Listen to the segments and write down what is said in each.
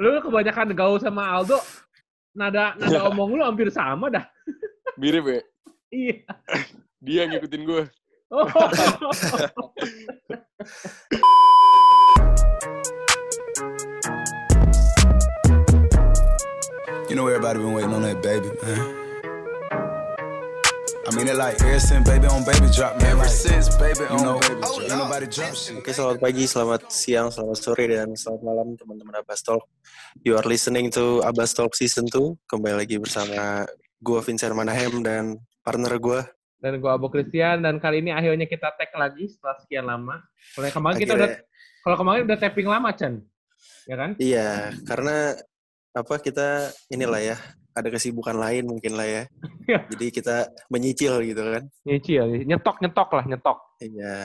Lu kebanyakan gaul sama Aldo, nada nada omong lu hampir sama dah. Mirip ya? Iya. Dia ngikutin gue. Oh. You know everybody been waiting on that baby, man. I mean it like ever since baby on baby drop, man. Ever since baby on know, baby drop. Ain't nobody drop shit. Oke, selamat pagi, selamat siang, selamat sore, dan selamat malam teman-teman Abbas Talk. You are listening to Abbas Talk Season 2. Kembali lagi bersama gue Vincent Manahem dan partner gue. Dan gua Abu Christian dan kali ini akhirnya kita tag lagi setelah sekian lama. Kalau kemarin kita udah Akhirnya- kalau kemarin udah tapping lama, Chan. Ya kan? Iya, karena apa kita inilah ya, ada kesibukan lain mungkin lah ya. Iya. Jadi kita menyicil gitu kan. Nyicil, nyetok-nyetok lah, nyetok. Iya,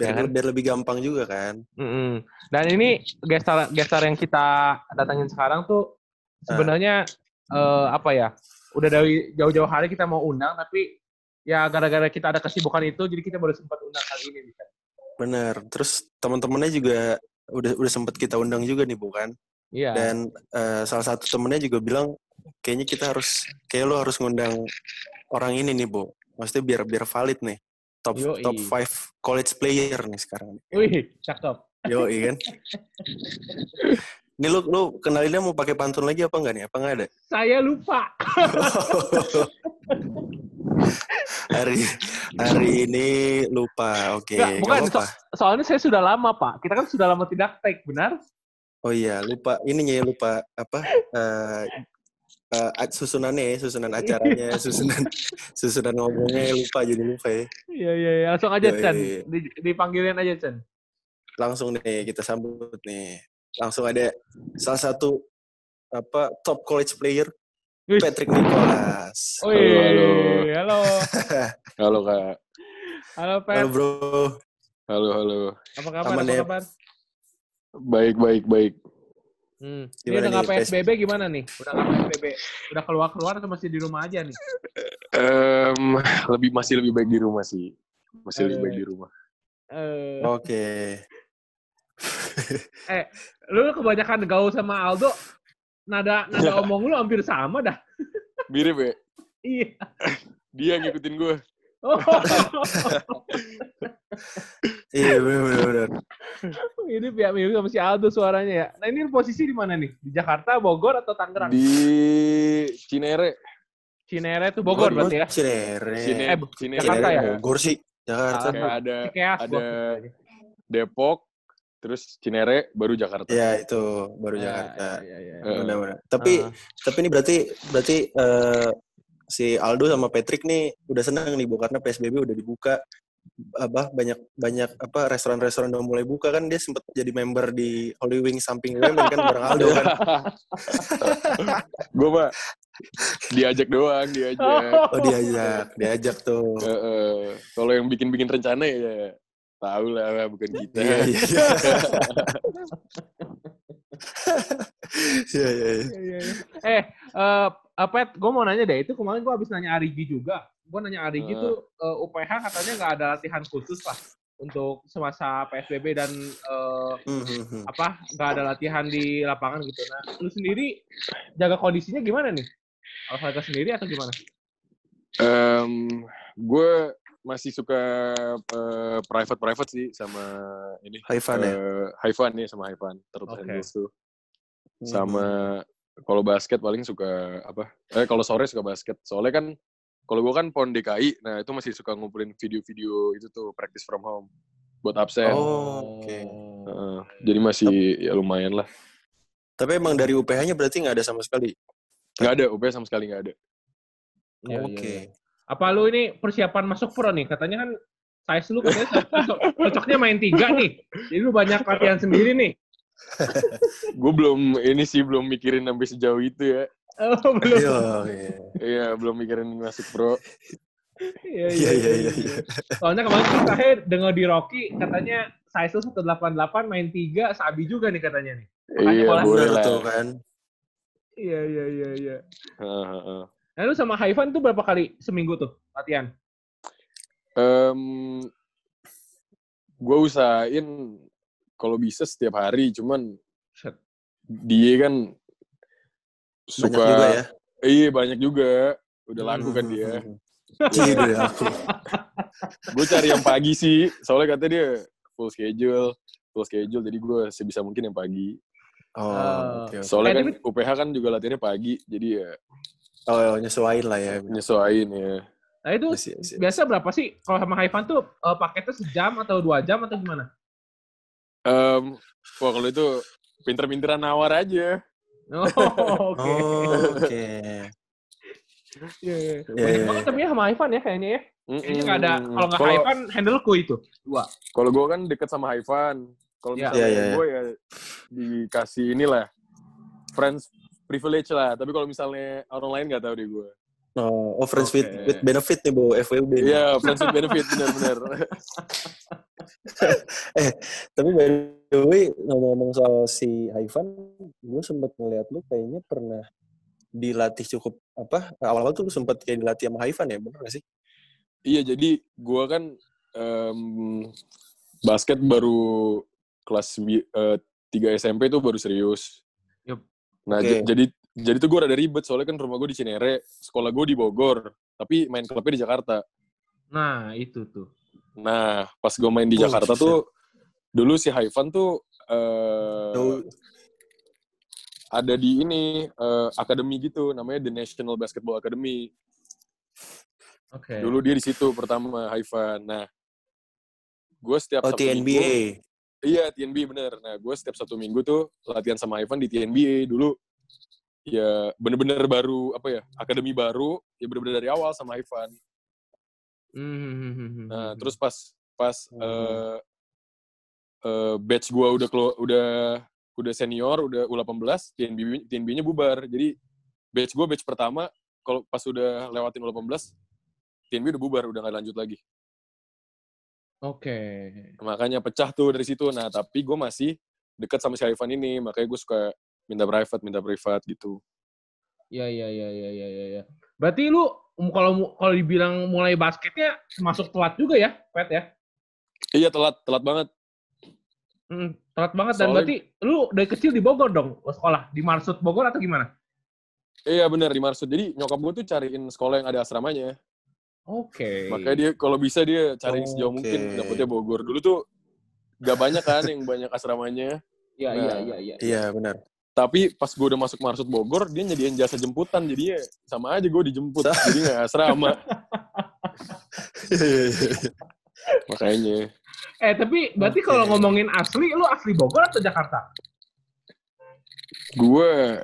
Ya biar, kan? biar lebih gampang juga kan. Mm-mm. Dan ini gestar gestar yang kita datangin sekarang tuh sebenarnya eh, apa ya? Udah dari jauh-jauh hari kita mau undang tapi ya gara-gara kita ada kesibukan itu jadi kita baru sempat undang kali ini. Bisa. Bener. Terus teman-temannya juga udah udah sempet kita undang juga nih bukan. Iya. Dan eh, salah satu temennya juga bilang kayaknya kita harus kayak lo harus ngundang orang ini nih bu. Maksudnya biar biar valid nih. Top Yoi. top 5 college player nih sekarang. Wih, cakep. Yo kan. Ini lu lu kenalinnya mau pakai pantun lagi apa enggak nih? Apa enggak ada? Saya lupa. hari hari ini lupa. Oke. Nggak bukan. So- soalnya saya sudah lama, Pak. Kita kan sudah lama tidak tag, benar? Oh iya, lupa ininya ya lupa apa eh eh, susunannya ya, susunan acaranya, susunan susunan ngomongnya ya, lupa jadi lupa ya. Iya, iya, iya. Langsung aja, Yoi. Chan. Di- dipanggilin aja, Chan. Langsung nih kita sambut nih. Langsung ada salah satu apa top college player. Patrick Nicholas. Wih, halo. halo. Halo kak. Halo, Pat. Halo bro. Halo halo. Apa kabar? Aman Apa ya? kabar? Baik baik baik. Hmm. Ini Gimana udah nggak nih, PSBB gimana nih? Udah nggak PSBB? Udah keluar-keluar atau masih di rumah aja nih? Em, lebih masih lebih baik di rumah sih. Masih lebih Eh. baik di rumah. Eh, Oke. lu kebanyakan gaul sama Aldo, nada nada omong lu hampir sama dah. Mirip ya? Iya. Dia ngikutin gue. Oh, Iya benar benar benar. ini pihak mirip sama si Aldo suaranya ya. Nah ini posisi di mana nih? Di Jakarta, Bogor, atau Tangerang? Di Cinere. Cinere tuh Bogor berarti ya? Cinere. Cine, Eh, Cinere. Jakarta ya? Bogor sih. Jakarta. Ah. Kayak ada Cikeas. ada. Depok, terus Cinere, baru Jakarta. Ya itu baru Ya, Jakarta. ya, ya, ya. Benar-benar. Tapi Ah. tapi ini berarti berarti eh, si Aldo sama Patrick nih udah senang nih bu karena PSBB udah dibuka apa banyak banyak apa restoran-restoran udah mulai buka kan dia sempat jadi member di Holy Wings samping Women kan bareng Aldo kan. gue mah diajak doang, diajak. Oh diajak, diajak tuh. Eh, eh. Kalau yang bikin-bikin rencana ya tahu lah bukan kita. Iya iya iya. Iya iya eh, Pet, gue mau nanya deh. Itu kemarin gue habis nanya Arigi juga. Gue nanya Arigi Heeh. tuh eh, UPH katanya nggak ada latihan khusus lah untuk semasa PSBB dan eh, Hmm, hmm, hmm. apa nggak ada latihan di lapangan gitu. Nah, lu sendiri jaga kondisinya gimana nih? Olahraga sendiri atau gimana? Em, gue masih suka eh, private private sih sama ini. High fun ya. eh, high fun nih sama high fun terus handles tuh. Hmm. Sama kalau basket paling suka apa? Eh kalau sore suka basket. Soalnya kan kalau gue kan pon DKI, nah itu masih suka ngumpulin video-video itu tuh practice from home buat absen. Oh, oke. Heeh. jadi masih ya lumayan lah. Tapi emang dari UPH-nya berarti nggak ada sama sekali. Nggak ada, UP sama sekali nggak ada. Iya, iya, Oke. iya. Apa lu ini persiapan masuk pro nih? Katanya kan size lu katanya cocok, cocoknya main tiga nih. Jadi lu banyak latihan sendiri nih. Gue belum ini sih belum mikirin sampai sejauh itu ya. Oh, belum. Iya, iya. Iya, belum mikirin masuk pro. Iya, Iya, iya, iya, iya. Soalnya kemarin kita terakhir dengar di Rocky katanya size lu 188 main 3 sabi juga nih katanya nih. Makanya Iya, boleh lah. tuh kan. Iya iya iya iya. Heeh, heeh. Nah lu sama Haifan tuh berapa kali seminggu tuh latihan? Em, gue usahain kalau bisa setiap hari, cuman dia kan suka Banyak juga ya. iya banyak juga udah laku kan dia. Iya, udah laku. gue cari yang pagi sih soalnya katanya dia full schedule full schedule jadi gue sebisa mungkin yang pagi Oh, oke. oke. soalnya Eh, kan UPH kan juga latihannya pagi jadi ya Oh, nyesuaiin lah ya. nyesuaiin ya Nah itu Iya, iya. biasa berapa sih kalau sama Haifan tuh eh, paketnya sejam atau dua jam atau gimana? Em, wah kalau itu pinter-pinteran nawar aja Oh, oke. Oh, oke. Iya, iya. Iya, Banyak banget tapi ya sama Haifan ya kayaknya ya. Kayaknya nggak ada Mm-mm. kalau nggak Haifan handleku itu dua. Kalau gue kan deket sama Haifan. Kalau Iya. misalnya Iya, iya, iya. gue ya dikasih inilah friends privilege lah. Tapi kalau misalnya orang lain nggak tahu deh gue. Oh, oh friends with, Oke. with benefit nih, Bu, FWB. Iya, friends with benefit benar-benar. Tapi by the way, ngomong-ngomong soal si Haifan, gue sempet ngeliat lu kayaknya pernah dilatih cukup apa awal-awal tuh lu sempet kayak dilatih sama Haifan ya bener gak sih? iya, jadi gue kan em, basket baru kelas eh, 3 SMP tuh baru serius. Yup. Nah, Oke. j- jadi jadi tuh gue rada ribet soalnya kan rumah gue di Cinere, sekolah gue di Bogor, tapi main klubnya di Jakarta. Nah itu tuh. Nah, pas gue main di Oh, Jakarta buset. tuh, dulu si Haifan tuh eh, Tuh, ada di ini eh, akademi gitu, namanya The National Basketball Academy. Oke. Dulu dia di situ pertama Haifan. Nah, gue setiap oh Sabtu Minggu, TNBA. iya TNB bener. Nah, gue setiap satu minggu tuh latihan sama Haifan di TNBA dulu. Ya bener-bener baru apa ya akademi baru, ya bener-bener dari awal sama Haifan. Hmm. Nah, terus pas pas Hmm. eh eh, batch gua udah kelo, udah udah senior, udah U18, TNB TNB-nya bubar. Jadi batch gua batch pertama kalau pas udah lewatin U18, TNB udah bubar, udah nggak lanjut lagi. Oke. Makanya pecah tuh dari situ. Nah, tapi gue masih dekat sama si Haifan ini, makanya gue suka minta private, minta privat gitu. Iya iya iya iya iya iya. Ya. Berarti lu kalau kalau dibilang mulai basketnya masuk telat juga ya, Pet ya? Iya telat, telat banget. Hmm, telat banget dan Soalnya- berarti lu dari kecil di Bogor dong sekolah di Marsud Bogor atau gimana? Iya benar di Marsud. Jadi nyokap gue tuh cariin sekolah yang ada asramanya. Oke. Makanya dia kalau bisa dia cari sejauh Oke. mungkin dapetnya Bogor. Dulu tuh gak banyak kan yang banyak asramanya. Iya Nah. iya iya iya. Iya benar. Tapi pas gue udah masuk Marsud Bogor, dia nyediain jasa jemputan. Jadi ya sama aja gue dijemput. Jadi gak asrama. Makanya. Eh tapi berarti kalau ngomongin asli, lu asli Bogor atau Jakarta? Gue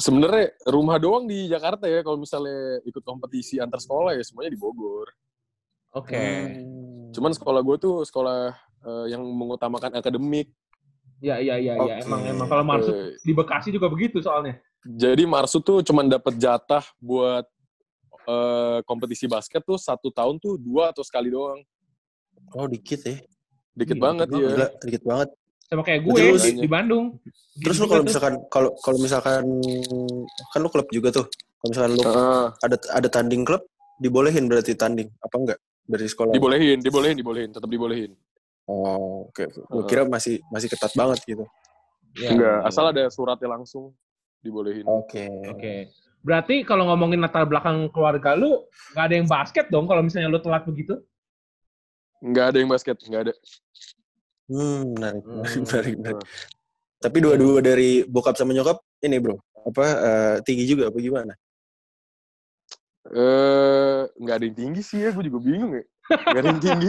sebenarnya rumah doang di Jakarta ya. Kalau misalnya ikut kompetisi antar sekolah ya semuanya di Bogor. Oke. Hmm. Cuman sekolah gue tuh sekolah eh, yang mengutamakan akademik. Iya iya iya iya. Oke. Emang emang kalau Marsud di Bekasi juga begitu soalnya. jadi Marsud tuh cuman dapat jatah buat eh, kompetisi basket tuh satu tahun tuh dua atau sekali doang. Oh dikit ya. Dikit Iya, banget ya. Gila, dikit banget. Sama kayak gue lu di, di- di Bandung. Terus Gitu lu kalau misalkan kalau kalau misalkan kan lu klub juga tuh. Kalau misalkan lu Heeh. ada ada tanding klub, dibolehin berarti tanding apa enggak dari sekolah? dibolehin, dibolehin, dibolehin, tetap dibolehin. Oh, oke. Gue Heeh. kira masih masih ketat banget gitu. Iya, Enggak, iya, asal iya. ada suratnya langsung dibolehin. Oke. Oke. Berarti kalau ngomongin latar belakang keluarga lu, nggak ada yang basket dong kalau misalnya lu telat begitu? Enggak ada yang basket, enggak ada. Hmm, menarik, menarik, Hmm. menarik, menarik. Tapi dua-dua dari bokap sama nyokap ini bro, apa eh, tinggi juga apa gimana? Eh, enggak ada yang tinggi sih ya, gue juga bingung ya. Yang tinggi,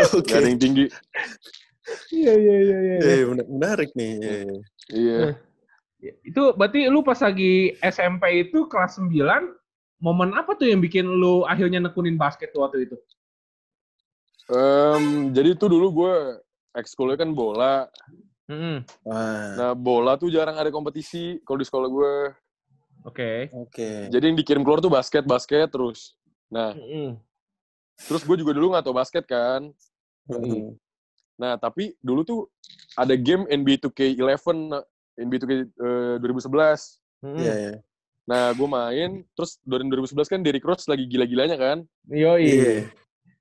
Oke. yang tinggi. Iya iya iya iya. Eh, men- menarik nih. Iya, iya. Iya. Itu berarti lu pas lagi SMP itu kelas 9, momen apa tuh yang bikin lu akhirnya nekunin basket tuh waktu itu? Em, jadi itu dulu gue ekskulnya kan bola. Wah, Nah, bola tuh jarang ada kompetisi kalau di sekolah gue. Oke. oke. Jadi yang dikirim keluar tuh basket, basket terus. Nah, Mm-mm. terus gue juga dulu nggak tahu basket kan. Hmm. Nah, tapi dulu tuh ada game NBA 2K11, nah, NBA 2K eh, 2011. Mm-mm. Iya, iya. Nah, gue main, terus 2011 kan Derrick Rose lagi gila-gilanya kan. Yoi. Iya.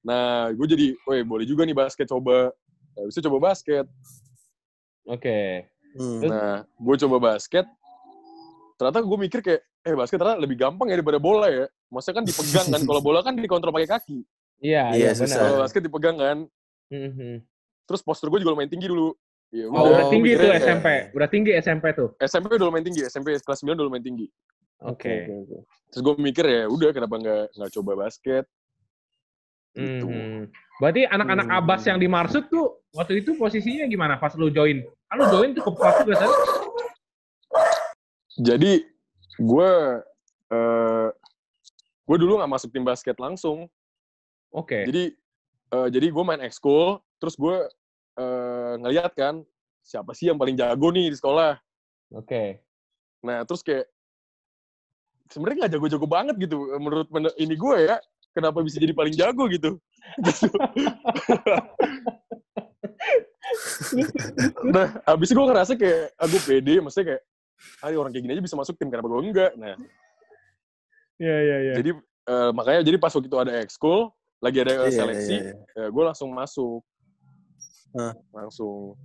Nah, gue jadi, woi boleh juga nih basket coba. Nah, bisa coba basket. Oke. Hmm. Nah, gue coba basket. Ternyata gue mikir kayak, eh basket ternyata lebih gampang ya daripada bola ya. Maksudnya kan dipegang kan, kalau bola kan dikontrol pakai kaki. Iya, Iya, iya benar. Kalau basket dipegang kan. Mhm. Terus postur gue juga lumayan tinggi dulu. Ya, Oh, udah tinggi tuh kayak- SMP. Udah tinggi SMP tuh. SMP udah lumayan tinggi, SMP kelas 9 udah lumayan tinggi. Oke. Terus gue mikir ya udah kenapa nggak nggak coba basket? Gitu. Mhm. Berarti anak-anak Hmm. Abbas yang di Marsud tuh waktu itu posisinya gimana pas lu join? Kan lu join cukup pas juga kan? Jadi gue eh gue dulu nggak masuk tim basket langsung. Oke. Jadi eh, jadi gue main ekskul, terus gue eh, ngeliat kan siapa sih yang paling jago nih di sekolah. Oke. Nah terus kayak sebenarnya nggak jago-jago banget gitu menurut men- ini gue ya. Kenapa bisa jadi paling jago gitu? Gitu. nah, abis itu gue ngerasa kayak aku pede, maksudnya kayak, ah orang kayak gini aja bisa masuk tim, kenapa gue enggak? Nah, Iya, iya, iya. jadi eh, makanya jadi pas waktu itu ada ekskul, lagi ada Iya, seleksi, iya, iya. gue langsung masuk. Hah. Langsung.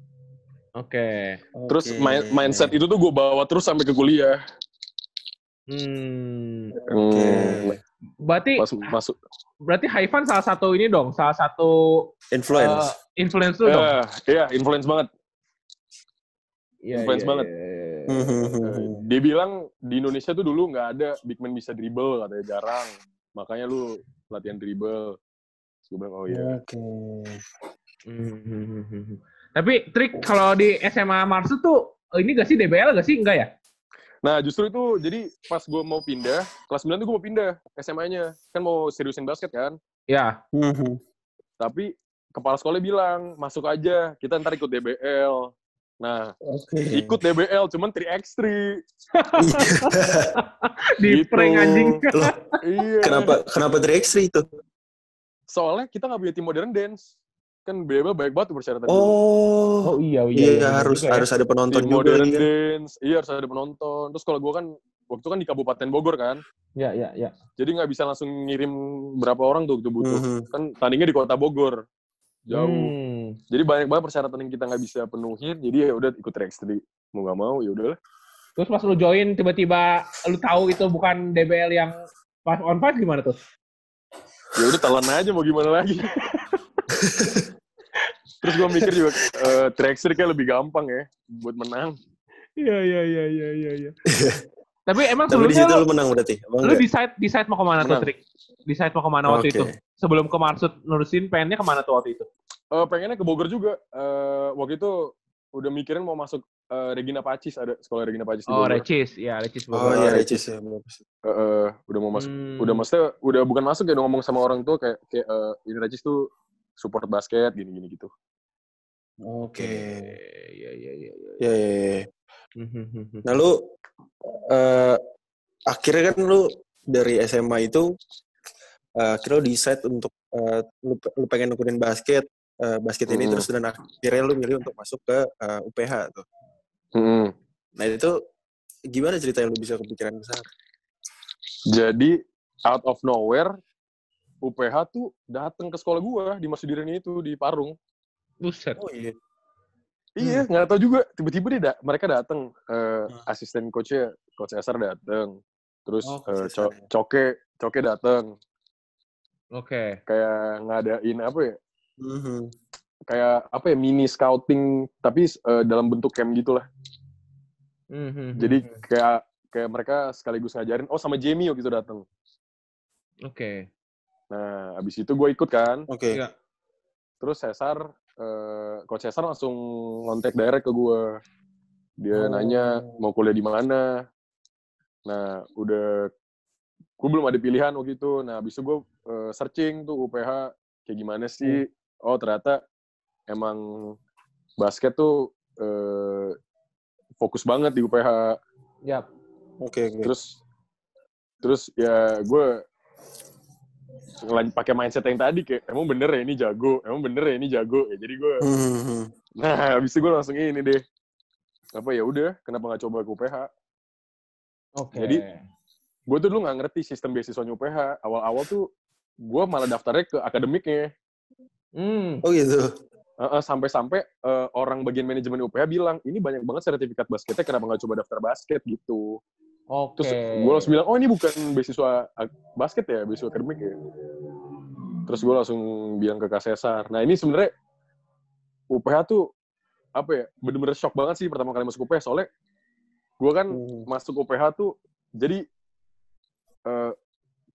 Oke. Terus Oke. main- mindset itu tuh gue bawa terus sampai ke kuliah. Hmm. Oke. Hmm, Berarti pas masuk. berarti Haifan salah satu ini dong, salah satu Influence. eh, influence lu dong. Eh, Iya, influence banget. Iya, influence iya, banget. iya, iya. Eh, Dia bilang di Indonesia tuh dulu nggak ada big man bisa dribble, katanya jarang. Makanya lu latihan dribble. Terus gue bilang, oh iya. Oke. Mhm. Tapi trik kalau di SMA Marsud tuh ini gak sih DBL gak sih? Enggak ya? Nah justru itu, jadi pas gue mau pindah, kelas 9 tuh gue mau pindah SMA-nya. Kan mau seriusin basket kan. Ya. Mhm. Tapi kepala sekolah bilang, masuk aja, kita ntar ikut DBL. Nah, Oke. ikut DBL, cuman 3x3. Di Gitu. prank anjing. Loh, Iya. kenapa kenapa 3x3 itu? Soalnya kita nggak punya tim modern dance. Kan BBL baik banget tuh persyaratan. Oh. Oh iya Iya, bener harus juga ya. harus ada penonton tim juga modern kan. dance. Iya harus ada penonton. Terus kalau gue kan waktu itu kan di Kabupaten Bogor kan. Iya, iya, iya. Jadi nggak bisa langsung ngirim berapa orang tuh butuh. Mhm. Kan tandingnya di kota Bogor. Jauh. Hmm. Jadi banyak banget persyaratan yang kita nggak bisa penuhin. Jadi ya udah ikut Rex tadi. Mau nggak mau ya udahlah. Terus pas lu join tiba-tiba lu tahu itu bukan DBL yang pas on five gimana tuh? Ya udah telan aja mau gimana lagi. Terus gue mikir juga eh Trexer kayak lebih gampang ya buat menang. Iya, iya, iya, iya, iya, iya. Tapi emang Tapi di sebelumnya situ lu, lu menang berarti. Apa lu enggak? decide decide mau ke mana tuh, Menang. Trik? Decide mau ke mana waktu Oke. itu? Sebelum ke Marsud nurusin pengennya ke mana tuh waktu itu? Eh pengennya ke Bogor juga. Eh waktu itu udah mikirin mau masuk eh, Regina Pacis ada sekolah Regina Pacis di Oh, Bogor. Recis. Iya, Recis Oh Bogor. iya, Recis. Ya. Eh, eh, udah mau masuk. Hmm. Udah maksudnya udah bukan masuk ya udah ngomong sama orang tua kayak kayak eh, ini Recis tuh support basket gini-gini gitu. Oke. Iya, iya, iya, iya. Ya, ya, ya. Mhm. Nah lu eh akhirnya kan lu dari SMA itu eh, akhirnya lu decide untuk eh, lu, lu pengen nekunin basket eh, basket ini Hmm. terus dan akhirnya lu milih untuk masuk ke eh, UPH tuh. Mm-mm. Nah itu gimana ceritanya lu bisa kepikiran ke sana? Jadi out of nowhere UPH tuh datang ke sekolah gua di Masudiran itu di Parung. Buset. Oh iya. Iya, nggak tahu juga. Tiba-tiba dia da- mereka datang. eh, Hmm. asisten coachnya, coach Esar datang. Terus Oh, Coach Co- ya. Coke, Coke datang. Oke. Kayak ngadain apa ya? Mhm. Kayak apa ya? Mini scouting, tapi eh, dalam bentuk camp gitulah. Mhm. Jadi kayak kayak mereka sekaligus ngajarin. Oh, sama Jamie waktu itu datang. Oke. Nah, abis itu gue ikut kan. Oke. Iya. Terus Cesar, eh, coach Cesar langsung ngontek direct ke gue. Dia Oh. nanya mau kuliah di mana. Nah, udah gue belum ada pilihan waktu itu. Nah, abis itu gue eh, searching tuh UPH kayak gimana sih. Oh, ternyata emang basket tuh eh, fokus banget di UPH. Yap. Oke, oke. Terus terus ya gue pakai mindset yang tadi kayak emang bener ya ini jago, emang bener ya ini jago. Ya, jadi gue Mhm. Nah, habis itu gue langsung ini deh. Apa ya udah, kenapa nggak coba ke UPH? Oke. Jadi, Gue tuh dulu nggak ngerti sistem beasiswanya UPH. Awal-awal tuh gue malah daftarnya ke akademiknya. Hmm. Oh gitu. Sampai-sampai eh, orang bagian manajemen UPH bilang ini banyak banget sertifikat basketnya kenapa nggak coba daftar basket gitu Oke. terus gue langsung bilang oh ini bukan beasiswa basket ya beasiswa akademik ya terus gue langsung bilang ke Kak Cesar nah ini sebenarnya UPH tuh apa ya bener-bener shock banget sih pertama kali masuk UPH soalnya gue kan Hmm. masuk UPH tuh jadi eh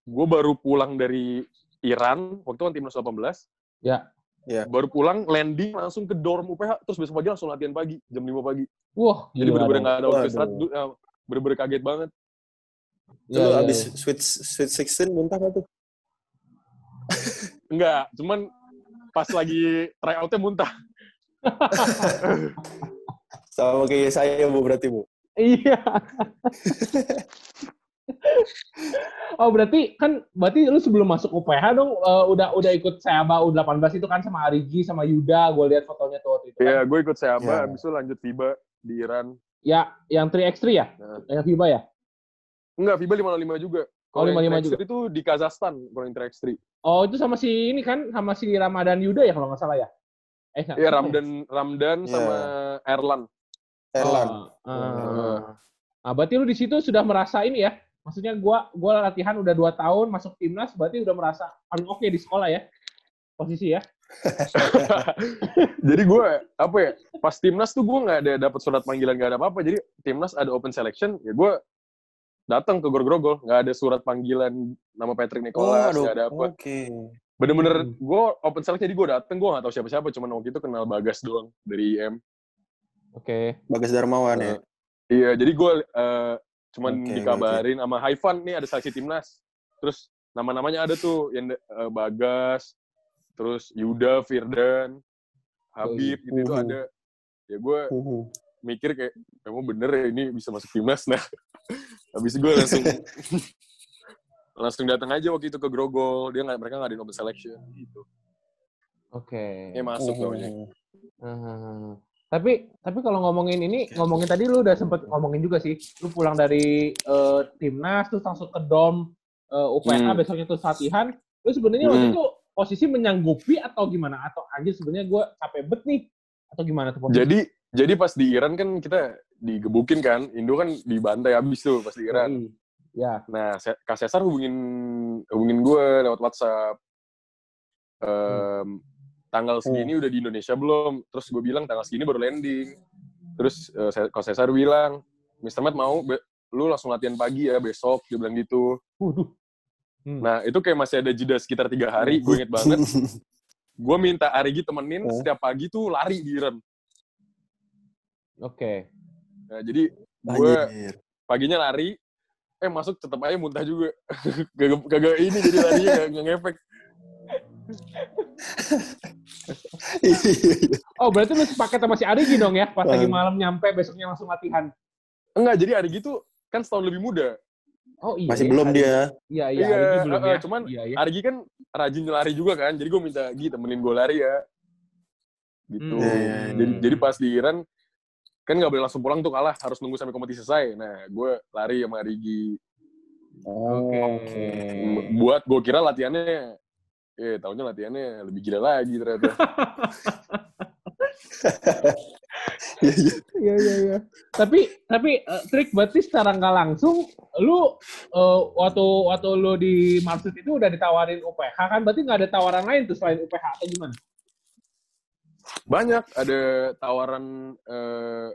gue baru pulang dari Iran waktu kan timnas 18 Ya. Ya. baru pulang landing langsung ke dorm UPH terus besok pagi langsung latihan pagi jam 5 pagi Wah, jadi bener-bener nggak ada waktu istirahat eh, bener-bener kaget banget Iya, lu iya, abis. Sweet, Sweet 16 muntah gak tuh? enggak cuman pas lagi tryoutnya muntah Sama kayak saya, Bu, berarti, Bu. Iya. oh berarti kan berarti lu sebelum masuk UPH dong eh, udah udah ikut Seaba U18 itu kan sama Arigi sama Yuda gue lihat fotonya tuh waktu itu kan. Iya, gue ikut Seaba, Ya. habis itu lanjut FIBA di Iran. Ya yang 3x3 ya? Nah. Yang FIBA ya? Enggak, FIBA 555 juga. Oh, Kalau yang 55 juga. Itu di Kazakhstan, kalau yang Track 3. Oh itu sama si ini kan sama si Ramadan Yuda ya kalau nggak salah ya? Eh Iya, Ramdan Ramdan Iya. sama Erlan. Erlan. Oh, eh. Nah, berarti lu di situ sudah merasa ini ya? Maksudnya gua gua latihan udah dua tahun masuk timnas, berarti udah merasa paling oke di sekolah ya? Posisi ya? Jadi gue apa ya? Pas timnas tuh gue nggak ada dapat surat panggilan nggak ada apa-apa. Jadi timnas ada open selection, ya gue datang ke Grogol, nggak ada surat panggilan nama Patrick Nicholas, nggak ada apa. Oke. Bener-bener Hmm. gue open selection jadi gue datang, gue nggak tahu siapa-siapa, cuman waktu itu kenal Bagas doang dari IM. Oke. Bagas Darmawan ya? Iya, jadi gue eh, cuman Oke, dikabarin sama Haifan nih ada seleksi timnas. Terus nama-namanya ada tuh yang eh, Bagas, terus Yuda, Firdan, Habib gitu itu ada. Ya gue mikir kayak emang bener ya ini bisa masuk timnas nah. Habis gue langsung langsung datang aja waktu itu ke Grogol. Dia nggak mereka nggak ada open selection gitu. Oke. Ya masuk Uhu. namanya. Tapi tapi kalau ngomongin ini ngomongin tadi lu udah sempet ngomongin juga sih. Lu pulang dari eh, timnas terus langsung ke dom eh, UPH Hmm. besoknya terus latihan. Lu sebenarnya waktu Hmm. itu posisi menyanggupi atau gimana? Atau anjir sebenarnya gue capek bet nih atau gimana tuh posisi? Jadi jadi pas di Iran kan kita digebukin kan, Indo kan dibantai habis tuh pas di Iran. Yoi. Ya. Nah, Kak Cesar hubungin hubungin gue lewat WhatsApp. Em, tanggal segini udah di Indonesia belum? Terus gue bilang tanggal segini baru landing. Terus eh, Se- Kak Cesar bilang, Mr. Matt mau lu langsung latihan pagi ya besok. Dia bilang gitu. Waduh. Hmm. Nah, itu kayak masih ada jeda sekitar tiga hari. Gue inget banget. Gue minta Arigi temenin Oh. setiap pagi tuh lari di Iran. Oke. Nah, jadi gue paginya lari, eh masuk tetap aja muntah juga. kagak, kagak ini jadi larinya nggak- nggak ngefek. Oh berarti lu sepaket sama si Arigi dong ya? Pas lagi Bang. malam nyampe besoknya langsung latihan. Enggak, jadi Arigi tuh kan setahun lebih muda. Oh iya. Masih ya, belum Arigi. dia. Iya iya. Iya, Arigi belum ya. cuman Iya iya. Arigi kan rajin lari juga kan, jadi gue minta Gi temenin gue lari ya. Gitu. Hmm. Iya, iya, iya. Jadi, jadi pas di Iran, kan nggak boleh langsung pulang tuh kalah, harus nunggu sampai kompetisi selesai. Nah, gue lari sama Arigi. Oke. M- Buat gue kira latihannya, eh tahunya latihannya lebih gila lagi ternyata. Iya, iya. Iya iya iya. Tapi tapi eh, trik berarti secara nggak langsung lu eh, waktu waktu lu di Marsud itu udah ditawarin UPH kan? Berarti nggak ada tawaran lain tuh selain UPH atau gimana? Banyak, ada tawaran, eh,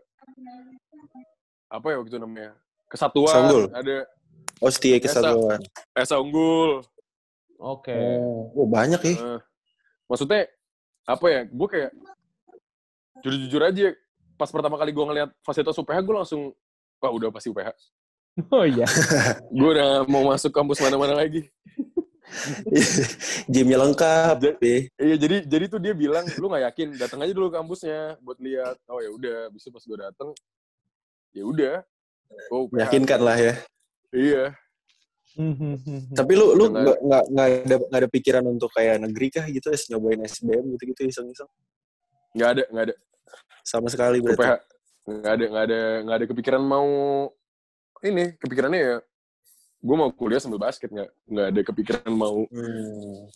apa ya waktu itu namanya? Kesatuan, Sanggul. ada Oh, setia kesatuan. Esa Unggul, Oke. Oh, banyak ya. Eh, maksudnya apa ya? Gue kayak jujur-jujur aja. Pas pertama kali gue ngeliat fasilitas UPH, gue langsung wah udah pasti UPH. Oh iya. Gue udah mau masuk kampus mana-mana lagi. Gymnya lengkap. Ja- ya. Iya jadi jadi tuh dia bilang lu nggak yakin datang aja dulu ke kampusnya buat lihat. Oh ya udah, bisa pas gue dateng ya udah. Oh. Meyakinkan lah ya. Iya. Tapi lu lu nggak nggak nggak ada nggak ada pikiran untuk kayak negeri kah gitu ya nyobain SBM gitu-gitu iseng-iseng Nggak ada nggak ada sama sekali berarti. UPH. Nggak ada nggak ada nggak ada kepikiran mau ini kepikirannya ya gue mau kuliah sambil basket nggak nggak ada kepikiran mau Hmm.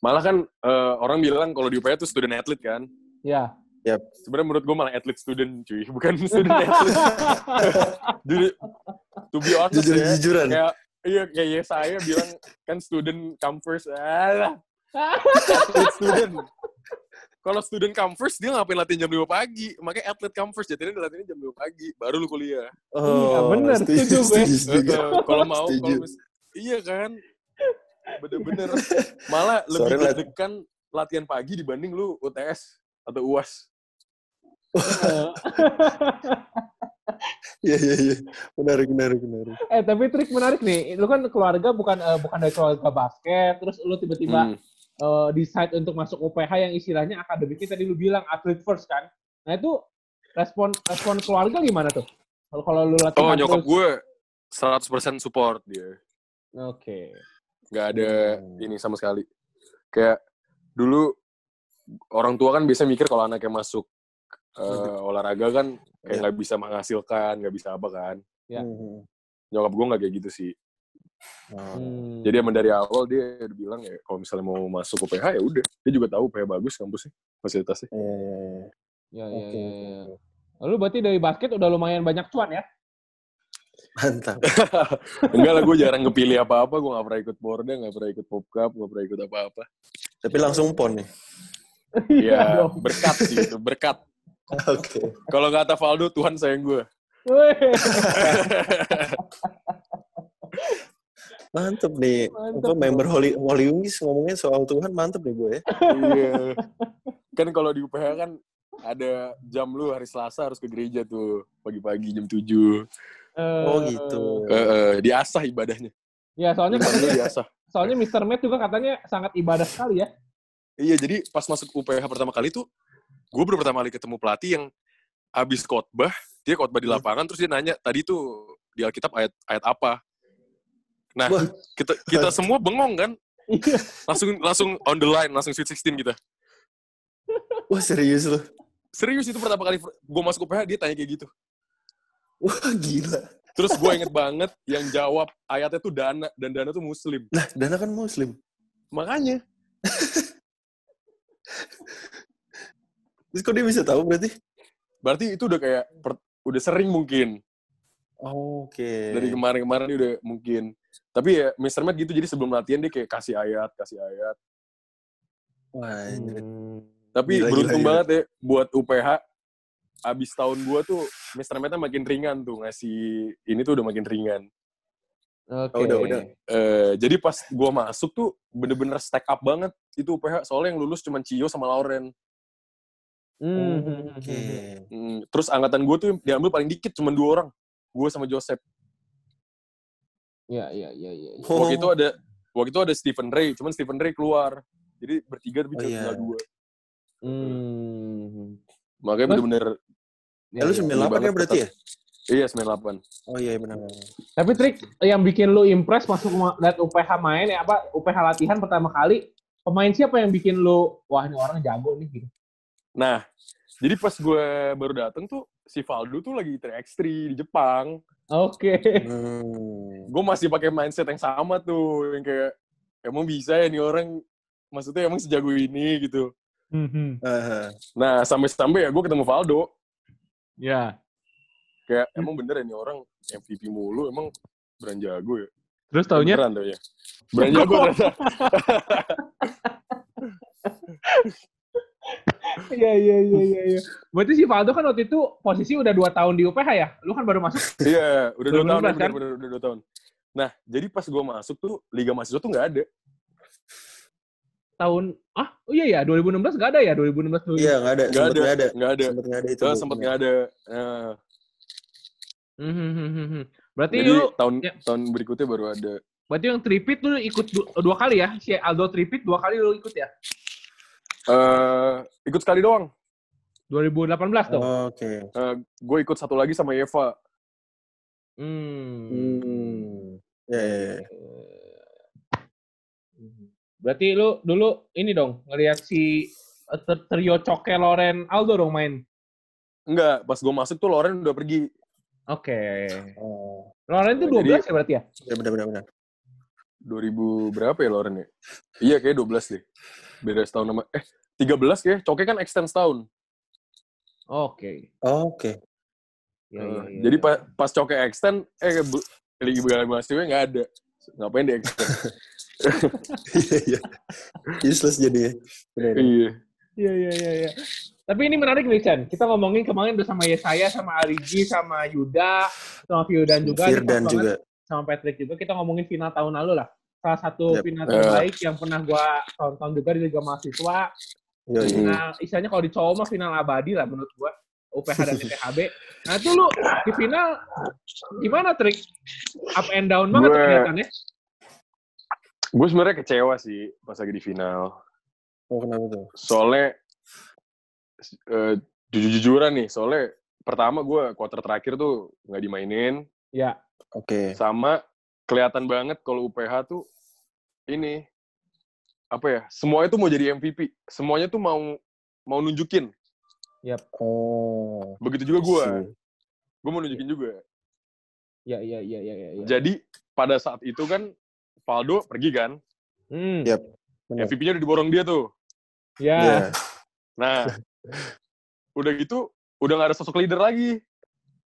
malah kan eh, orang bilang kalau di UPH tuh student athlete kan Ya. Sebenarnya menurut gue malah atlet student cuy, bukan student atlet. Jadi to be honest Jujur ya, jujuran. kayak iya kayak saya bilang kan student come first. Alah, student. Kalau student come first, dia ngapain latihan jam 2 pagi? Makanya atlet come first, jadinya dia latihannya jam 2 pagi. Baru lu kuliah. Iya, bener. setuju, gue. kalau mau, kalau mis- iya kan? Bener-bener. Malah lebih deg-degan latihan pagi dibanding lu UTS atau UAS. Iya, iya, iya. Menarik, menarik, menarik. eh tapi trik menarik nih. Lu kan keluarga bukan eh, bukan dari keluarga basket, terus lu tiba-tiba Hmm. eh, decide untuk masuk UPH yang istilahnya akademiknya tadi lu bilang atlet first kan. Nah itu respon respon keluarga gimana tuh? Kalau kalau lu latihan Oh, nyokap terus- gue 100% support dia. Oke. Nggak ada Hmm. ini sama sekali. Kayak dulu orang tua kan biasa mikir kalau anaknya masuk eh, olahraga kan kayak Iya. nggak bisa menghasilkan, nggak bisa apa kan. Ya. Nyokap gue nggak kayak gitu sih. Oh. Hmm. Jadi emang dari awal dia udah bilang ya kalau misalnya mau masuk UPH ya udah. Dia juga tahu UPH bagus kampusnya, fasilitasnya. Iya, iya, iya. Ya, ya, Oke, ya, ya. Lalu berarti dari basket udah lumayan banyak cuan ya? Mantap. Enggak lah, gue jarang kepilih apa-apa. Gue gak pernah ikut Porda, gak pernah ikut Pop Cup, gak pernah ikut apa-apa. Tapi langsung pon nih. Ya, dong. berkat sih itu, berkat. Oke. Kalau kata Valdo, Tuhan sayang gue. Mantep nih. Mantep, apa member Holy Holy Wings ngomongin soal Tuhan mantep nih gue ya. Iya. Kan kalau di UPH kan ada jam lu hari Selasa harus ke gereja tuh. Pagi-pagi jam 7. Oh gitu. Eh, eh, diasah ibadahnya. Ya soalnya katanya, diasah. soalnya Mr. Matt juga katanya sangat ibadah sekali ya. Iya, jadi pas masuk UPH pertama kali tuh, gue baru pertama kali ketemu pelatih yang abis khotbah, dia khotbah di Hmm. lapangan, terus dia nanya, tadi tuh di Alkitab ayat ayat apa? Nah, Wah. kita kita semua bengong kan, Iya. langsung langsung on the line, langsung sweet 16 kita. Wah serius loh. Serius itu pertama kali gue masuk UPH, dia tanya kayak gitu. Wah gila. Terus gue inget banget yang jawab ayatnya tuh Dana, dan Dana tuh Muslim. Nah, Dana kan muslim. Makanya, Terus kok dia bisa tahu berarti? berarti itu udah kayak, per- udah sering mungkin. Oke. dari kemarin-kemarin dia udah mungkin tapi ya Mr. Matt gitu jadi sebelum latihan dia kayak kasih ayat kasih ayat Wah, anjir. tapi Gila, beruntung gila, gila. banget ya buat UPH abis tahun gua tuh Mr. Matt makin ringan tuh ngasih ini tuh udah makin ringan Oke. Oh, udah, udah. Eh, jadi pas gua masuk tuh bener-bener stack up banget itu UPH soalnya yang lulus cuma Cio sama Lauren Hmm. Oke. Hmm, terus angkatan gua tuh diambil paling dikit cuma dua orang gua sama Joseph Ya, ya, ya, ya. ya. Oh. waktu itu ada waktu itu ada Stephen Ray cuman Stephen Ray keluar jadi bertiga tapi Oh, cuma iya. tinggal dua Hmm. makanya bener-bener Ya, Eh, lu ya. 98 banget ya berarti ya? Iya, 98. Oh iya benar. Tapi trik yang bikin lu impress masuk ma- liat UPH main ya apa UPH latihan pertama kali pemain siapa yang bikin lu wah ini orang jago nih gitu. Nah, jadi pas gue baru dateng tuh, si Valdo tuh lagi 3x3 di Jepang. Oke. Hmm. Gue masih pakai mindset yang sama tuh, yang kayak, emang bisa ya nih orang, maksudnya emang sejago ini gitu. Aha. Nah, sampai-sampai ya gue ketemu Valdo, Ya. kayak emang bener ya nih orang MVP mulu, emang beran jago ya. Terus taunya Beneran tuh ya. Beran jago ternyata. Iya iya iya iya iya. Berarti si Valdo kan waktu itu posisi udah dua tahun di UPH ya? Lu kan baru masuk. Iya, udah dua 2016 tahun, kan? bener, bener, udah dua tahun. Nah, jadi pas gue masuk tuh, Liga Mahasiswa tuh nggak ada. tahun ah oh iya ya 2016 nggak ada ya 2016 tuh. Iya nggak ada. Nggak ada, nggak ada. nggak ada. Sempet nggak ada itu. Eh, sempet nggak ada. Nah, Mhm. Berarti jadi lu tahun ya. tahun berikutnya baru ada. berarti yang tripit lu ikut du- dua kali ya? Si Aldo tripit dua kali lu ikut ya? Eh ikut sekali doang. 2018 dong. Oke. gue ikut satu lagi sama Eva. Hmm. Hmm. Ya, ya, ya. Berarti lu dulu ini dong ngelihat si eh, ter- trio Coke Loren Aldo dong main. Enggak, pas gue masuk tuh Loren udah pergi. Oke. Oh. Loren itu Nah, 12 jadi- ya berarti ya? Ya benar benar benar. 2000 berapa ya Loren ya? Iya kayak 12 deh. Beda setahun sama eh 13 kayak. Coke kan extend setahun. Oke. Oke. Ya, ya, ya, Jadi ya. pa- pas coke extend, eh bu, lagi Liga mahasiswa nggak ada. Ngapain di extend? Iya, iya. Useless jadinya. Bener. iya. Iya, iya, iya, iya. Tapi ini menarik nih, Chan. Kita ngomongin kemarin udah sama Yesaya, sama Arigi, sama Yuda, sama Firdan juga. Firdan banget juga. Sama Patrick juga. Kita ngomongin final tahun lalu lah. Salah satu Yep. final terbaik yang pernah gua tonton juga di Liga Mahasiswa. Final, istilahnya kalau di cowok mah final abadi lah menurut gua. UPH dan ITHB. Nah itu lu di final gimana trik? Up and down banget Gue- kelihatannya. Gue sebenarnya kecewa sih pas lagi di final. Oh, kenapa tuh? Soalnya eh, jujur-jujuran nih, soalnya pertama gue quarter terakhir tuh nggak dimainin, Ya. Oke. sama kelihatan banget kalau UPH tuh ini apa ya? Semuanya tuh mau jadi MVP, semuanya tuh mau mau nunjukin. Oh. Begitu juga gue, gue mau nunjukin juga. Ya, ya, ya, ya, ya. ya. Jadi pada saat itu kan Valdo pergi kan, Hmm. Ya. Bener. MVP-nya udah diborong dia tuh. Ya. Iya. Nah, udah gitu udah nggak ada sosok leader lagi.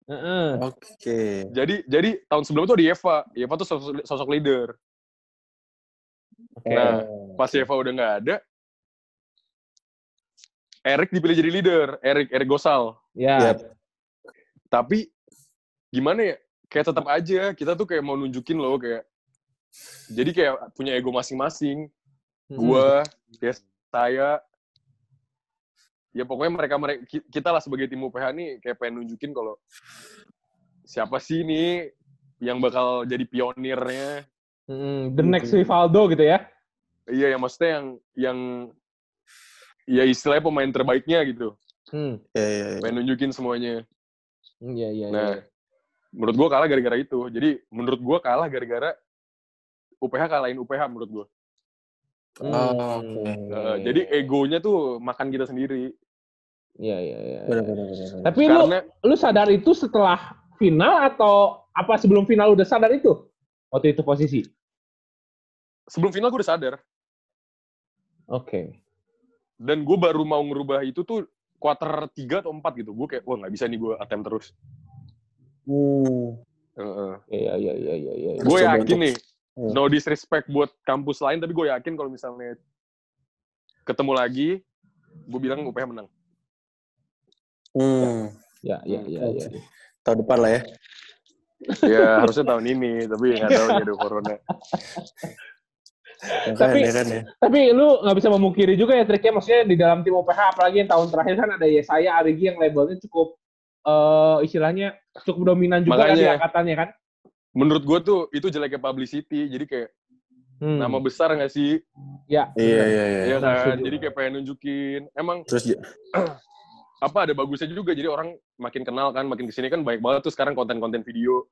Heeh. Oke. Jadi jadi tahun sebelumnya tuh di Eva, Eva tuh sosok, sosok leader. Oke. Nah. Pas Eva udah nggak ada, Erik dipilih jadi leader, Erik Erik Gosal. Ya. Yap. Tapi gimana ya? Kayak tetap aja kita tuh kayak mau nunjukin loh kayak jadi kayak punya ego masing-masing. Mm-mm. Gua, ya saya, ya pokoknya mereka mereka kita lah sebagai tim UPH nih kayak pengen nunjukin kalau siapa sih ini yang bakal jadi pionirnya. Mm, the next Rivaldo gitu ya. Iya, yang maksudnya yang yang ya istilahnya pemain terbaiknya gitu. Hmm. Iya, iya, iya. Pengen nunjukin semuanya. Iya, iya, Nah, iya. menurut gua kalah gara-gara itu. Jadi menurut gua kalah gara-gara UPH kalahin UPH menurut gua. Hmm. Oh, oke. Eh, jadi egonya tuh makan kita sendiri. Iya, iya, iya. Benar, benar, benar. benar. Tapi lu Karena lu sadar itu setelah final atau apa sebelum final udah sadar itu? Waktu itu posisi. sebelum final gua udah sadar. Oke. Dan gue baru mau ngerubah itu tuh quarter 3 atau 4 gitu. Gue kayak, wah nggak bisa nih gue attempt terus. Hmm. Iya, iya, iya, iya, iya. Harus Gue coba yakin untuk- nih, no disrespect buat kampus lain, tapi gue yakin kalau misalnya ketemu lagi, gue bilang UPH menang. Hmm. Ya, ya, ya, ya. Tahun depan lah ya. ya harusnya tahun ini, tapi nggak tahu ya ada corona. Ya kan, Tapi- ya kan ya. Tapi lu nggak bisa memungkiri juga ya triknya, maksudnya di dalam tim OPH, apalagi yang tahun terakhir kan ada Yesaya, Arigi yang labelnya cukup, eh istilahnya cukup dominan juga kan di Makanya. angkatannya kan. Menurut gue tuh itu jeleknya publicity, jadi kayak Hmm. nama besar nggak sih? Ya, Iya, iya, iya. Iya benar, kan? Jadi kayak pengen nunjukin. Emang Terus ja- apa ada bagusnya juga, jadi orang makin kenal kan, makin ke sini kan banyak banget tuh sekarang konten-konten video.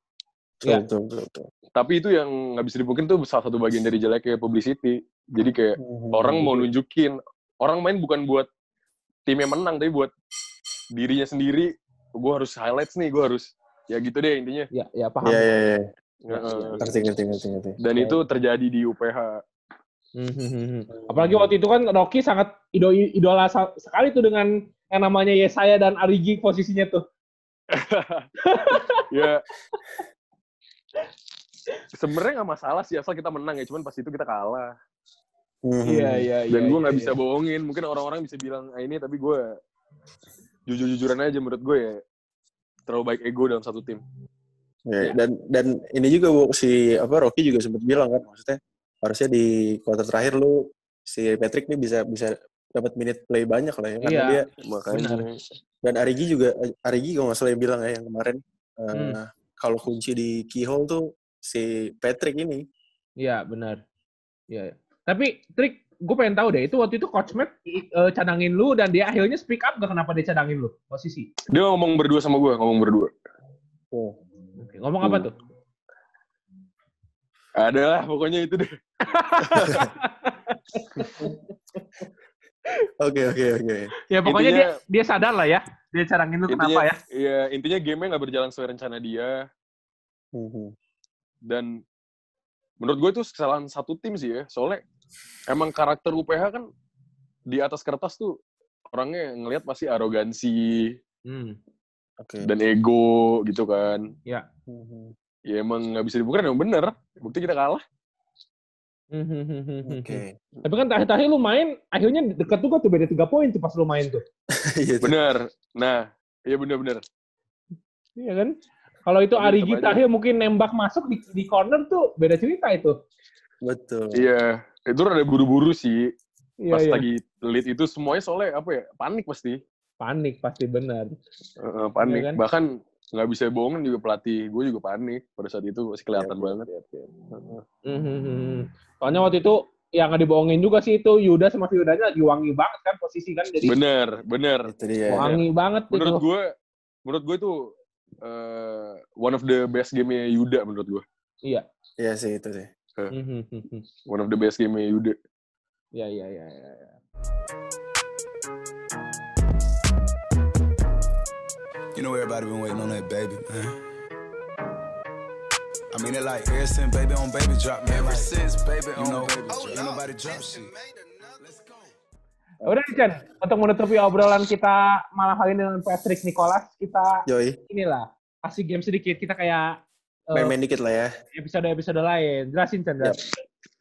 betul, Iya. betul, betul, betul. Tapi itu yang nggak bisa dipungkiri tuh salah satu bagian dari jeleknya publicity. Jadi kayak Hmm. orang mau nunjukin, orang main bukan buat tim yang menang, tapi buat dirinya sendiri. Gue harus highlights nih, gue harus ya gitu deh intinya. ya, ya paham. Iya, iya, iya. Heeh. Ngerti, ngerti, ngerti, ngerti. Dan itu terjadi di UPH. Hmm, hmm, hmm. Apalagi waktu itu kan Rocky sangat ido- idola sekali tuh dengan yang namanya Yesaya dan Arigi posisinya tuh. ya sebenarnya nggak masalah sih asal kita menang ya, cuman pas itu kita kalah. Hmm. iya. Dan gue nggak bisa bohongin. Mungkin orang-orang bisa bilang ah, ini, tapi gue jujur-jujuran aja menurut gue ya terlalu baik ego dalam satu tim. Iya, dan dan ini juga Bu, si apa Rocky juga sempat bilang kan maksudnya harusnya di kuarter terakhir lu si Patrick nih bisa bisa dapat minute play banyak lah ya karena Iya. dia Makanya. dan Arigi juga Arigi kalau nggak salah yang bilang ya yang kemarin eh, Hmm. kalau kunci di keyhole tuh si Patrick ini Iya, benar. Iya. Tapi trik gue pengen tahu deh, itu waktu itu coach Matt eh, cadangin lu dan dia akhirnya speak up gak kenapa dia cadangin lu posisi? Dia ngomong berdua sama gue, ngomong berdua. oh, Oke, Ngomong apa Hmm. tuh? Ada lah, pokoknya itu deh. oke oke oke Ya pokoknya dia Intinya- dia sadar lah ya, dia cadangin lu kenapa Intinya, ya? Iya, intinya game-nya nggak berjalan sesuai rencana dia. Mhm. Dan menurut gue itu kesalahan satu tim sih ya. Soalnya emang karakter UPH kan di atas kertas tuh orangnya ngelihat pasti arogansi, Hmm. Oke. dan ego gitu kan. Mhm. Ya emang nggak bisa dibuktikan yang bener. Bukti kita kalah. Hmm, hmm, hmm. Oke. Tapi kan terakhir-terakhir lu main, akhirnya deket juga tuh beda tiga poin tuh pas lu main tuh. Iya. Bener. Nah, iya bener-bener. Iya kan? Kalau itu tetap aja. terakhir mungkin nembak masuk di, di corner tuh beda cerita itu. Betul. Iya. Itu rada buru-buru sih. Iya, Pas iya. lagi lead itu semuanya soalnya apa ya? Panik pasti. Panik pasti benar. Heeh, panik. Iya kan? Bahkan nggak bisa bohongin juga pelatih. Gue juga panik pada saat itu masih kelihatan Iya, banget. Hmm, hmm, hmm. Soalnya waktu itu yang nggak dibohongin juga sih itu Yuda sama Yudanya lagi wangi banget kan posisi kan jadi Bener, bener. Itu dia. wangi banget Menurut gue, menurut gue itu eh, one of the best game-nya Yuda menurut gue. Iya. Iya sih itu sih. Hmm. One of the best game-nya Yuda. Iya iya iya. iya, You know everybody been waiting on that baby, man. I mean it like ever since baby on baby drop, man. Ever since baby on know, baby drop. Ain't nobody drop shit. Let's go. Udah nih Chan, untuk menutupi obrolan kita malam hari ini dengan Patrick Nicholas, kita Yoi. inilah kasih game sedikit. Kita kayak eh, Main-main dikit lah ya. episode-episode lain. Jelasin Chan. Yap.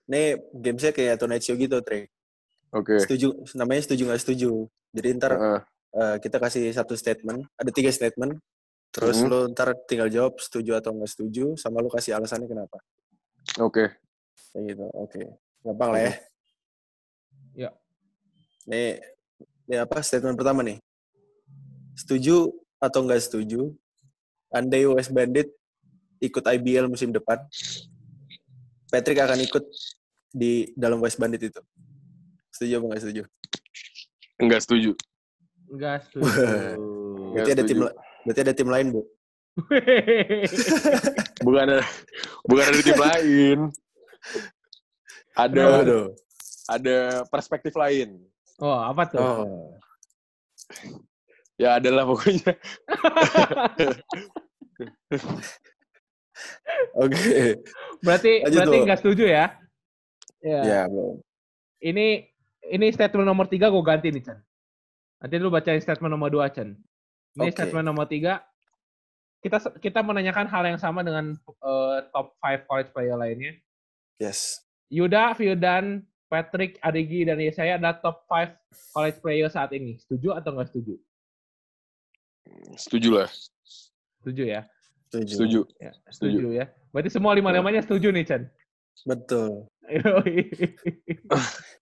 Nih gamesnya kayak Tonight Show gitu, Trey. Oke. Setuju, namanya setuju nggak setuju. Jadi ntar Heeh. Eh, kita kasih satu statement, ada tiga statement. Terus Mhm. lu ntar tinggal jawab setuju atau nggak setuju, sama lu kasih alasannya kenapa. Oke. Kayak gitu, oke. Gampang lah ya. Ya. Nih, ini apa statement pertama nih? Setuju atau nggak setuju? Andai West Bandit ikut IBL musim depan, Patrick akan ikut di dalam West Bandit itu. Setuju apa nggak setuju? Enggak setuju. Enggak setuju. Berarti ada tim, berarti ada tim lain, Bu. Bukan ada, bukan ada tim lain. Ada Aduh. ada perspektif lain. oh, apa tuh? Oh. Ya adalah pokoknya. Oke. Berarti Lanjut, berarti nggak setuju ya? Ya. Ya, belum. Ini ini statement nomor tiga gue ganti nih Chan. Nanti lu bacain statement nomor dua Chan. Ini Oke. statement nomor tiga. Kita kita menanyakan hal yang sama dengan eh, top 5 college player lainnya. Yes. Yuda, Firdan, Patrick, Adigi, dan Yesaya adalah top 5 college player saat ini. Setuju atau nggak setuju? Setuju lah. Setuju ya? Setuju. Setuju. Ya, setuju ya. Berarti semua lima namanya setuju nih, Chan. Betul.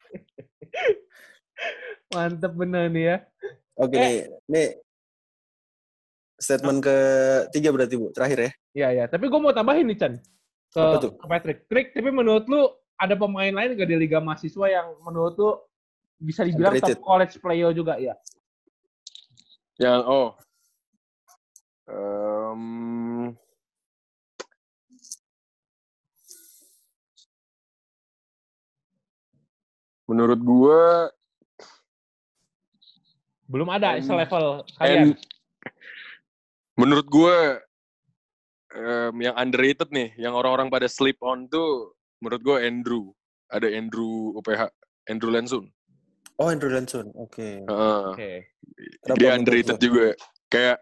Mantep bener nih ya. Oke Eh. nih, nih statement ketiga berarti Bu, terakhir ya. Iya, ya. Tapi gue mau tambahin nih, Chan. Ke, Apa tuh? ke Patrick. Trik, tapi menurut lu ada pemain lain gak di Liga Mahasiswa yang menurut lu bisa dibilang Underrated. top college player juga ya? Yang oh. Em, menurut gua Belum ada And- selevel and kalian. menurut gua em, yang underrated nih, yang orang-orang pada sleep on tuh menurut gua Andrew. Ada Andrew UPH, Andrew Lansun. Oh, Andrew Lansun. Oke. Heeh. Oke. Kenapa Dia underrated juga. Kayak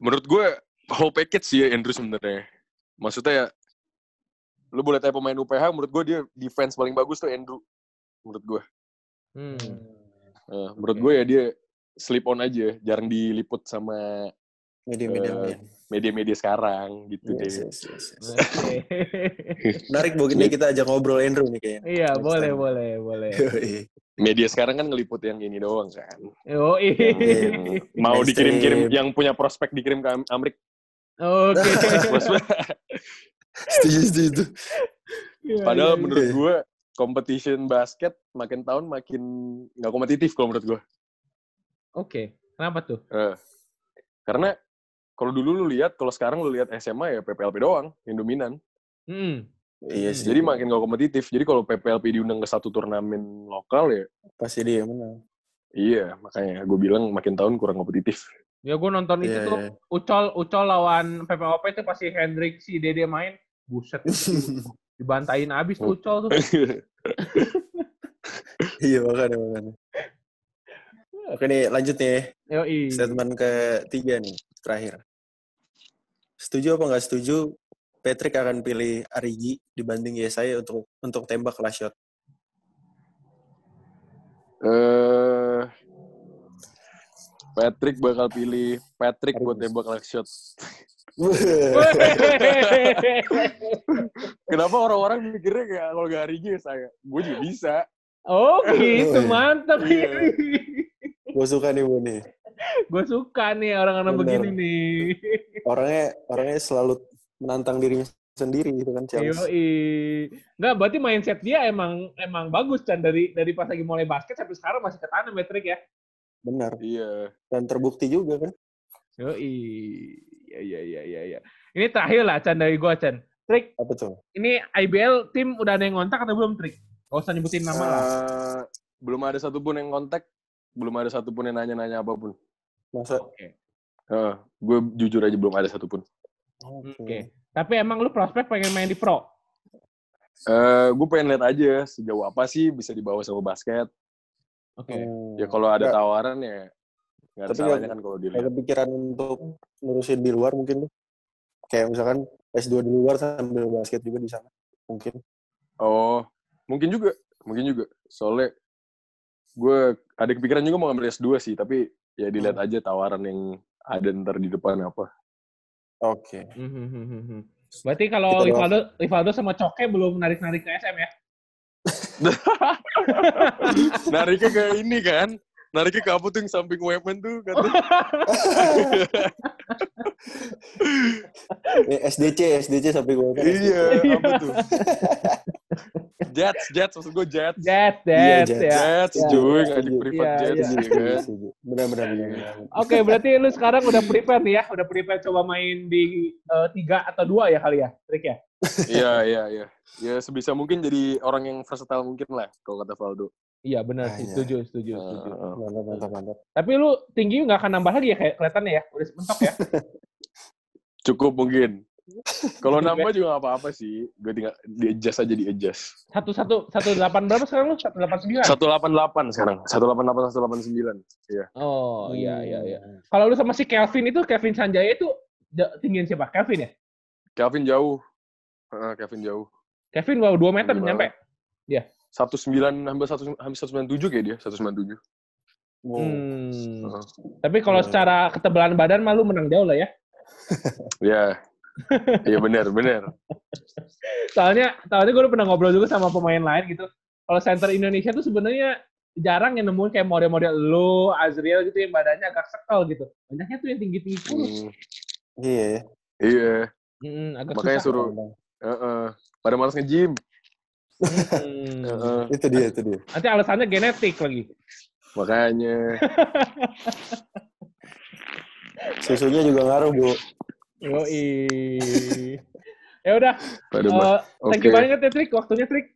menurut gue whole package sih ya Andrew sebenarnya. Maksudnya ya lu boleh tanya pemain UPH menurut gue dia defense paling bagus tuh Andrew menurut gue. Hmm. Nah, menurut gue ya dia sleep on aja, jarang diliput sama Media-media lain. media-media sekarang gitu Yes, deh. yes, yes, yes. Oke. Menarik Bu, ini kita ajak ngobrol Andrew nih kayaknya. Iya, Next boleh, time. boleh, boleh. Media sekarang kan ngeliput yang ini doang kan. Oh, iya. mau dikirim-kirim yang punya prospek dikirim ke Am- Amrik. Oke. Prospek. setuju, setuju. Iya, Padahal iya, menurut iya. gue competition basket makin tahun makin nggak kompetitif kalau menurut gue. Oke. Kenapa tuh? Eh, karena kalau dulu lu lihat, kalau sekarang lu lihat SMA ya PPLP doang yang dominan. Hmm. Iya sih. Jadi makin nggak kompetitif. Jadi kalau PPLP diundang ke satu turnamen lokal ya, pasti dia yang menang. iya makanya gue bilang makin tahun kurang kompetitif. Ya gue nonton itu Iya, tuh iya. Ucol Ucol lawan PPOP itu pasti Hendrik si Dede main. Buset. dibantain abis tuh Ucol tuh. Iya makanya makanya. Oke nih, lanjut nih. Yoi. Statement ketiga nih, terakhir. Setuju apa nggak setuju Patrick akan pilih Arigi dibanding Yesaya untuk untuk tembak last shot? Eh Patrick bakal pilih Patrick buat tembak last shot. Kenapa orang-orang mikirnya kayak kalau gak Arigi ya saya? Gue juga bisa. oh gitu, mantap. Iya. Gue suka nih Bu nih. Gue suka nih orang-orang begini nih. Orangnya orangnya selalu menantang dirinya sendiri gitu kan Charles. Yoi. Enggak, berarti mindset dia emang emang bagus kan dari dari pas lagi mulai basket sampai sekarang masih ketanam metrik ya. Benar. Iya. Dan terbukti juga kan. Yoi. Ya ya ya ya ya. Ini terakhir lah Chan dari gua Chan. Trik, Apa tuh? ini IBL tim udah ada yang ngontak atau belum Trik? Gak usah nyebutin nama lah. Eh, belum ada satupun yang kontak, belum ada satupun yang nanya-nanya apa pun. Masa? Oke. gue jujur aja belum ada satupun. Oke. Tapi emang lu prospek pengen main di pro? Eh, gue pengen lihat aja sejauh apa sih bisa dibawa sama basket. Oke. Hmm. Ya kalau ada Nggak- tawaran ya nggak ada Tapi salahnya kan kalau Ada dilihat. kepikiran untuk ngurusin di luar mungkin tuh. Kayak misalkan S2 di luar sambil basket juga di sana. Mungkin. Oh, mungkin juga, mungkin juga. Soalnya gue ada kepikiran juga mau ngambil S2 sih, tapi ya dilihat Hmm. aja tawaran yang ada ntar di depan apa. Oke. Hmm, Berarti kalau Kita doang. Rivaldo, Rivaldo sama Coke belum narik-narik ke SM ya? Nariknya ke ini kan, nariknya ke apa tuh yang samping weapon tuh kata. Eh, SDC, SDC sampai gue kan. iya, apa tuh? Jets, Jets, maksud gue Jets. Jet, Iya, Jet, Jets. ya. Jets, Ya, cuy, iya, ngajak setuju. privat Iya, Jets, iya. ya kan? Benar, benar, benar. benar. Oke, berarti lu sekarang udah prepare nih ya? Udah prepare coba main di eh, tiga atau dua ya kali ya, Trik ya? Iya, iya, iya. Ya sebisa mungkin jadi orang yang versatile mungkin lah, kalau kata Valdo. Iya benar sih, iya. setuju, setuju, setuju. Mantap, mantap, mantap. Tapi lu tinggi nggak akan nambah lagi ya kayak kelihatannya ya? Udah mentok ya? Cukup mungkin. Kalau nambah juga nggak apa-apa sih. Gue tinggal di adjust aja di adjust. Satu satu satu delapan berapa sekarang lu? Satu delapan sembilan. 188 sekarang. 188 189. Iya. Oh iya iya iya. Hmm. Kalau lu sama si Kelvin itu Kevin Sanjaya itu tinggiin siapa? Kelvin ya? Kevin jauh. Heeh, Kevin jauh. Kevin wow 2 meter nyampe. 19 hampir 1 hampir 197 kayak dia, 197. Wow. Hmm. Heeh. Tapi kalau secara ketebalan badan mah lu menang jauh lah ya. Iya. Iya benar, benar. Soalnya soalnya gue pernah ngobrol juga sama pemain lain gitu. Kalau center Indonesia tuh sebenarnya jarang yang nemuin kayak model-model lu, Azriel gitu yang badannya agak sekal gitu. Banyaknya tuh yang tinggi-tinggi kurus. Hmm, Iya. ya. iya. Hmm, agak Makanya susah. suruh Heeh. Pada malas nge-gym. Hmm. Itu dia, itu dia. Nanti alasannya genetik lagi. Makanya. Susunya juga ngaruh, Bu. Yoi. ya udah, eh, malas. thank Oke. you banget ya Trik, waktunya Trik.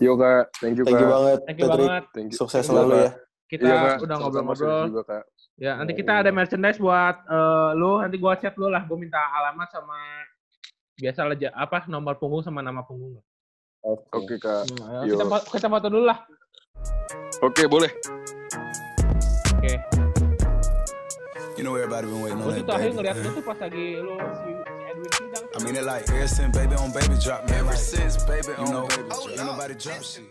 Yo Kak, thank you Thank you Kak. banget, Thank you Patrick. banget. Thank you. Sukses Iya, selalu Kak. ya. Kita Iya, Kak. udah ngobrol-ngobrol. juga Kak. Ya, nanti kita ada merchandise buat eh, lu, nanti gua chat lu lah, gua minta alamat sama biasa aja apa nomor punggung sama nama punggung. Oke. Oke Kak. Hmm, Yo. kita fo- kita foto dulu lah. Oke, boleh. Oke. You know everybody been waiting on that baby. ngeliat lu tuh pas lagi lu si, si Edwin sidang. I mean it like ever since baby on baby drop, man. Ever since baby on baby drop, ain't nobody drop shit.